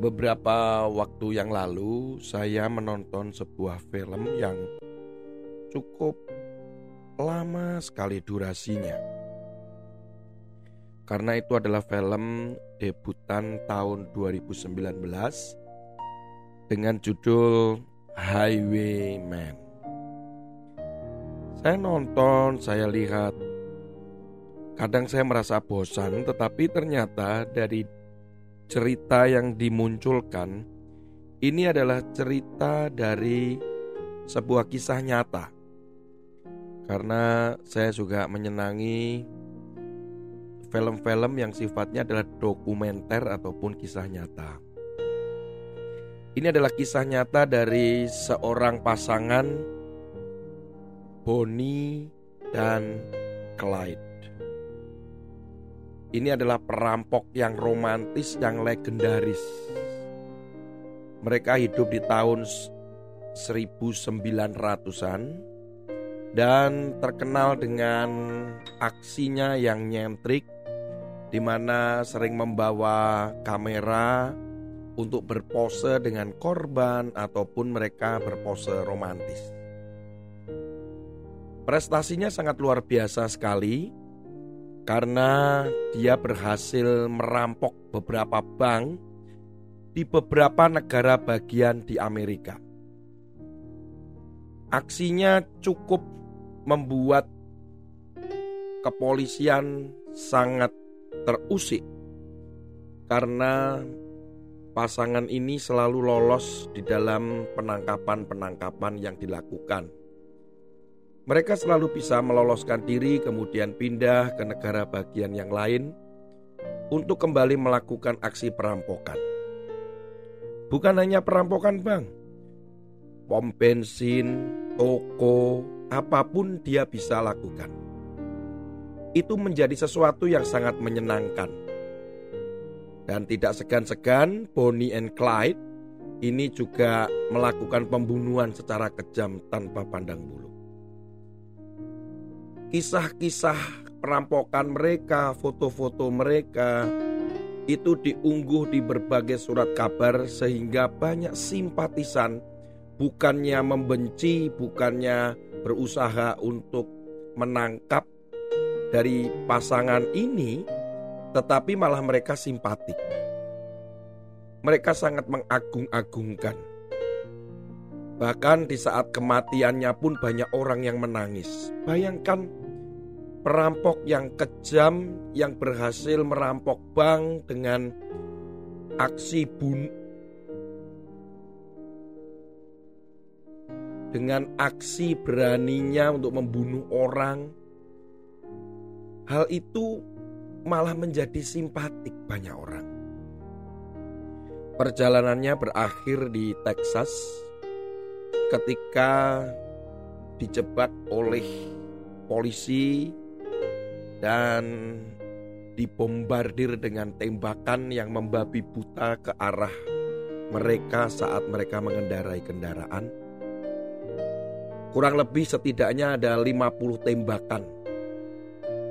Beberapa waktu yang lalu saya menonton sebuah film yang cukup lama sekali durasinya. Karena itu adalah film debutan tahun 2019 dengan judul Highwayman. Saya nonton, saya lihat kadang saya merasa bosan tetapi ternyata dari cerita yang dimunculkan ini adalah cerita dari sebuah kisah nyata karena saya juga menyenangi film-film yang sifatnya adalah dokumenter ataupun kisah nyata. Ini adalah kisah nyata dari seorang pasangan Bonnie dan Clyde. Ini adalah perampok yang romantis yang legendaris. Mereka hidup di tahun 1900-an dan terkenal dengan aksinya yang nyentrik di mana sering membawa kamera untuk berpose dengan korban ataupun mereka berpose romantis. Prestasinya sangat luar biasa sekali karena dia berhasil merampok beberapa bank di beberapa negara bagian di Amerika. Aksinya cukup membuat kepolisian sangat terusik karena pasangan ini selalu lolos di dalam penangkapan-penangkapan yang dilakukan. Mereka selalu bisa meloloskan diri kemudian pindah ke negara bagian yang lain untuk kembali melakukan aksi perampokan. Bukan hanya perampokan bank, pom bensin, toko, apa pun dia bisa lakukan. Itu menjadi sesuatu yang sangat menyenangkan. Dan tidak segan-segan Bonnie and Clyde ini juga melakukan pembunuhan secara kejam tanpa pandang bulu. Kisah-kisah perampokan mereka, foto-foto mereka itu diunggah di berbagai surat kabar sehingga banyak simpatisan bukannya membenci, bukannya berusaha untuk menangkap dari pasangan ini, tetapi malah mereka simpatik. Mereka sangat mengagung-agungkan. Bahkan di saat kematiannya pun banyak orang yang menangis. Bayangkan perampok yang kejam yang berhasil merampok bank dengan aksi bunuh dengan aksi beraninya untuk membunuh orang. Hal itu malah menjadi simpatik banyak orang. Perjalanannya berakhir di Texas ketika dijebak oleh polisi dan dibombardir dengan tembakan yang membabi buta ke arah mereka saat mereka mengendarai kendaraan Kurang lebih setidaknya ada 50 tembakan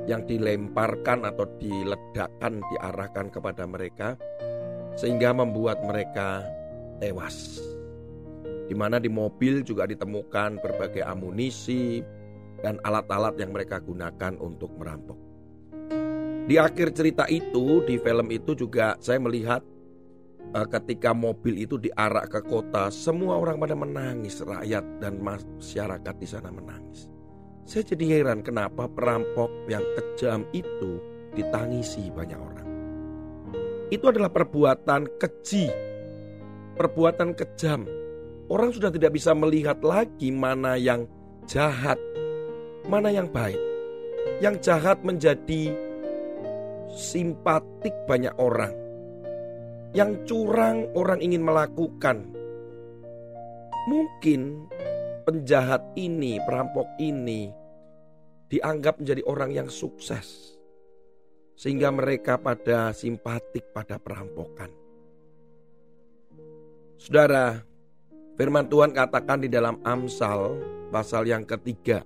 yang dilemparkan atau diledakkan diarahkan kepada mereka sehingga membuat mereka tewas. Di mana di mobil juga ditemukan berbagai amunisi dan alat-alat yang mereka gunakan untuk merampok. Di akhir cerita itu, di film itu juga saya melihat Eh, ketika mobil itu diarak ke kota, semua orang pada menangis, rakyat dan masyarakat di sana menangis. Saya jadi heran kenapa perampok yang kejam itu ditangisi banyak orang. Itu adalah perbuatan keji, perbuatan kejam. Orang sudah tidak bisa melihat lagi mana yang jahat, mana yang baik. Yang jahat menjadi simpatik banyak orang yang curang orang ingin melakukan. Mungkin penjahat ini, perampok ini dianggap menjadi orang yang sukses. Sehingga mereka pada simpatik pada perampokan. Saudara, firman Tuhan katakan di dalam Amsal pasal yang ketiga.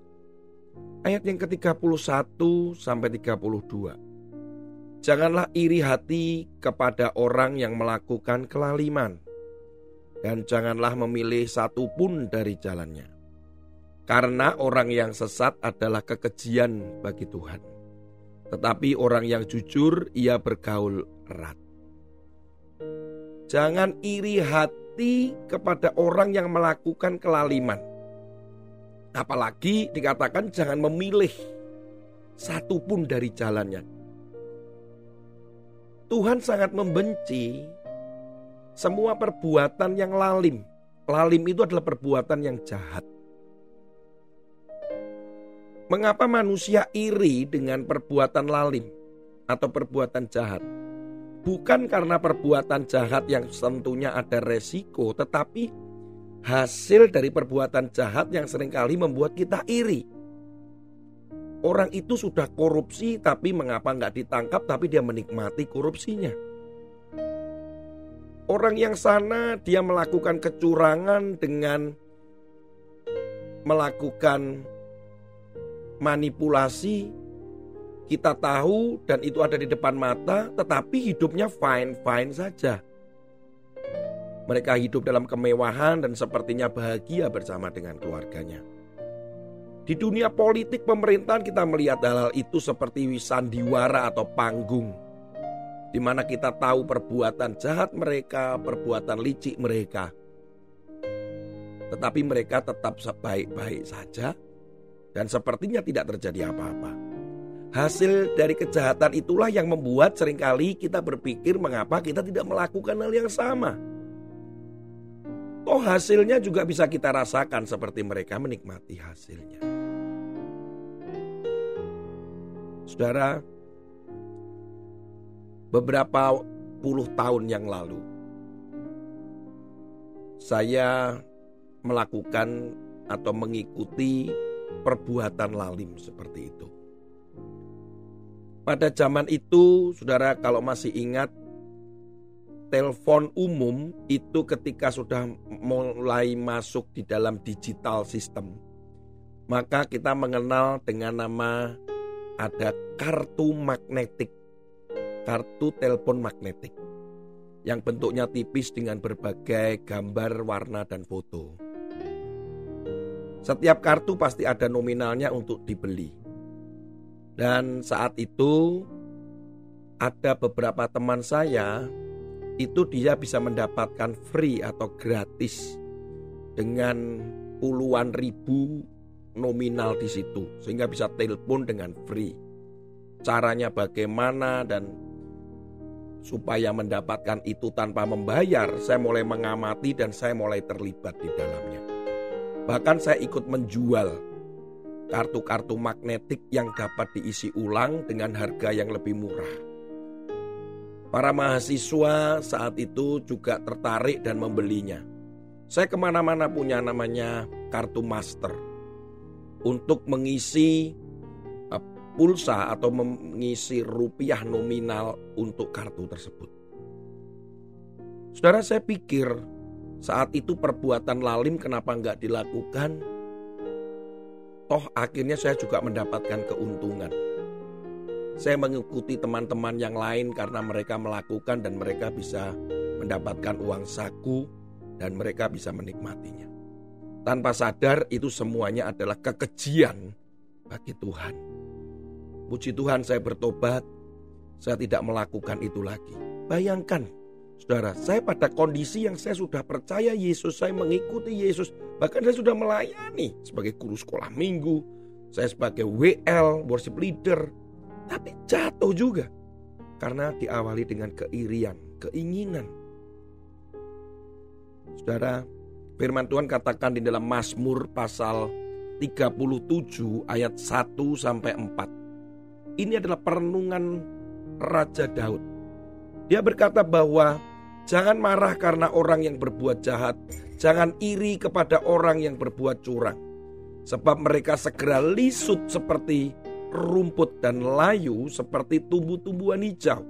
Ayat yang ke-31 sampai 32. Janganlah iri hati kepada orang yang melakukan kelaliman, dan janganlah memilih satu pun dari jalannya, karena orang yang sesat adalah kekejian bagi Tuhan, tetapi orang yang jujur ia bergaul erat. Jangan iri hati kepada orang yang melakukan kelaliman. Apalagi dikatakan jangan memilih satu pun dari jalannya. Tuhan sangat membenci semua perbuatan yang lalim. Lalim itu adalah perbuatan yang jahat. Mengapa manusia iri dengan perbuatan lalim atau perbuatan jahat? Bukan karena perbuatan jahat yang tentunya ada resiko, tetapi hasil dari perbuatan jahat yang sering kali membuat kita iri. Orang itu sudah korupsi tapi mengapa nggak ditangkap tapi dia menikmati korupsinya. Orang yang sana dia melakukan kecurangan dengan melakukan manipulasi kita tahu dan itu ada di depan mata tetapi hidupnya fine-fine saja. Mereka hidup dalam kemewahan dan sepertinya bahagia bersama dengan keluarganya. Di dunia politik pemerintahan kita melihat hal-hal itu seperti wisandiwara atau panggung. Di mana kita tahu perbuatan jahat mereka, perbuatan licik mereka. Tetapi mereka tetap baik-baik saja dan sepertinya tidak terjadi apa-apa. Hasil dari kejahatan itulah yang membuat sering kali kita berpikir mengapa kita tidak melakukan hal yang sama. Oh hasilnya juga bisa kita rasakan seperti mereka menikmati hasilnya. Saudara, beberapa puluh tahun yang lalu, saya melakukan atau mengikuti perbuatan lalim seperti itu. Pada zaman itu, saudara, kalau masih ingat, telepon umum itu ketika sudah mulai masuk di dalam digital system, maka kita mengenal dengan nama ada kartu magnetik, kartu telepon magnetik yang bentuknya tipis dengan berbagai gambar, warna, dan foto. Setiap kartu pasti ada nominalnya untuk dibeli. Dan saat itu ada beberapa teman saya itu dia bisa mendapatkan free atau gratis dengan puluhan ribu nominal di situ sehingga bisa telepon dengan free. Caranya bagaimana dan supaya mendapatkan itu tanpa membayar, saya mulai mengamati dan saya mulai terlibat di dalamnya. Bahkan saya ikut menjual kartu-kartu magnetik yang dapat diisi ulang dengan harga yang lebih murah. Para mahasiswa saat itu juga tertarik dan membelinya. Saya ke mana-mana punya namanya kartu master untuk mengisi uh, pulsa atau mengisi rupiah nominal untuk kartu tersebut. Saudara saya pikir saat itu perbuatan lalim kenapa nggak dilakukan? Toh akhirnya saya juga mendapatkan keuntungan. Saya mengikuti teman-teman yang lain karena mereka melakukan dan mereka bisa mendapatkan uang saku dan mereka bisa menikmatinya. Tanpa sadar itu semuanya adalah kekejian bagi Tuhan. Puji Tuhan saya bertobat, saya tidak melakukan itu lagi. Bayangkan, saudara, saya pada kondisi yang saya sudah percaya Yesus, saya mengikuti Yesus, bahkan saya sudah melayani sebagai guru sekolah minggu, saya sebagai WL, worship leader, tapi jatuh juga karena diawali dengan keirian, keinginan. Saudara, Firman Tuhan katakan di dalam Mazmur pasal 37 ayat 1 sampai 4. Ini adalah perenungan Raja Daud. Dia berkata bahwa jangan marah karena orang yang berbuat jahat, Jangan iri kepada orang yang berbuat curang, sebab mereka segera lisut seperti rumput dan layu seperti tumbuh-tumbuhan hijau.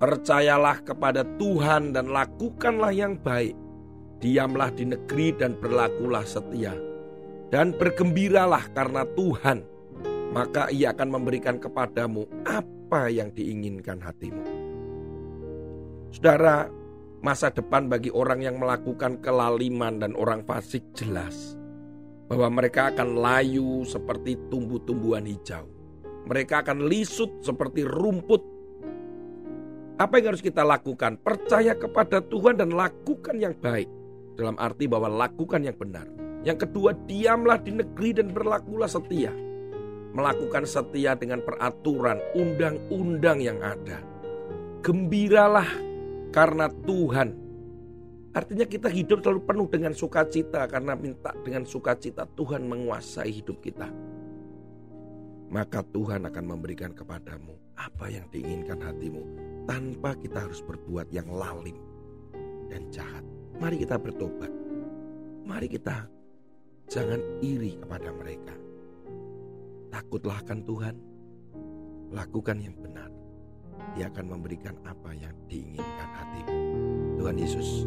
Percayalah kepada Tuhan dan lakukanlah yang baik. Diamlah di negeri dan berlakulah setia. Dan bergembiralah karena Tuhan, maka ia akan memberikan kepadamu apa yang diinginkan hatimu. Saudara, masa depan bagi orang yang melakukan kelaliman dan orang fasik jelas bahwa mereka akan layu seperti tumbuh-tumbuhan hijau. Mereka akan lisut seperti rumput. Apa yang harus kita lakukan? Percaya kepada Tuhan dan lakukan yang baik. Dalam arti bahwa lakukan yang benar. Yang kedua, diamlah di negeri dan berlakulah setia. Melakukan setia dengan peraturan, undang-undang yang ada. Gembiralah karena Tuhan. Artinya kita hidup selalu penuh dengan sukacita karena minta dengan sukacita Tuhan menguasai hidup kita. Maka Tuhan akan memberikan kepadamu apa yang diinginkan hatimu tanpa kita harus berbuat yang lalim dan jahat. Mari kita bertobat. Mari kita jangan iri kepada mereka. Takutlah akan Tuhan. Lakukan yang benar. Dia akan memberikan apa yang diinginkan hatimu. Tuhan Yesus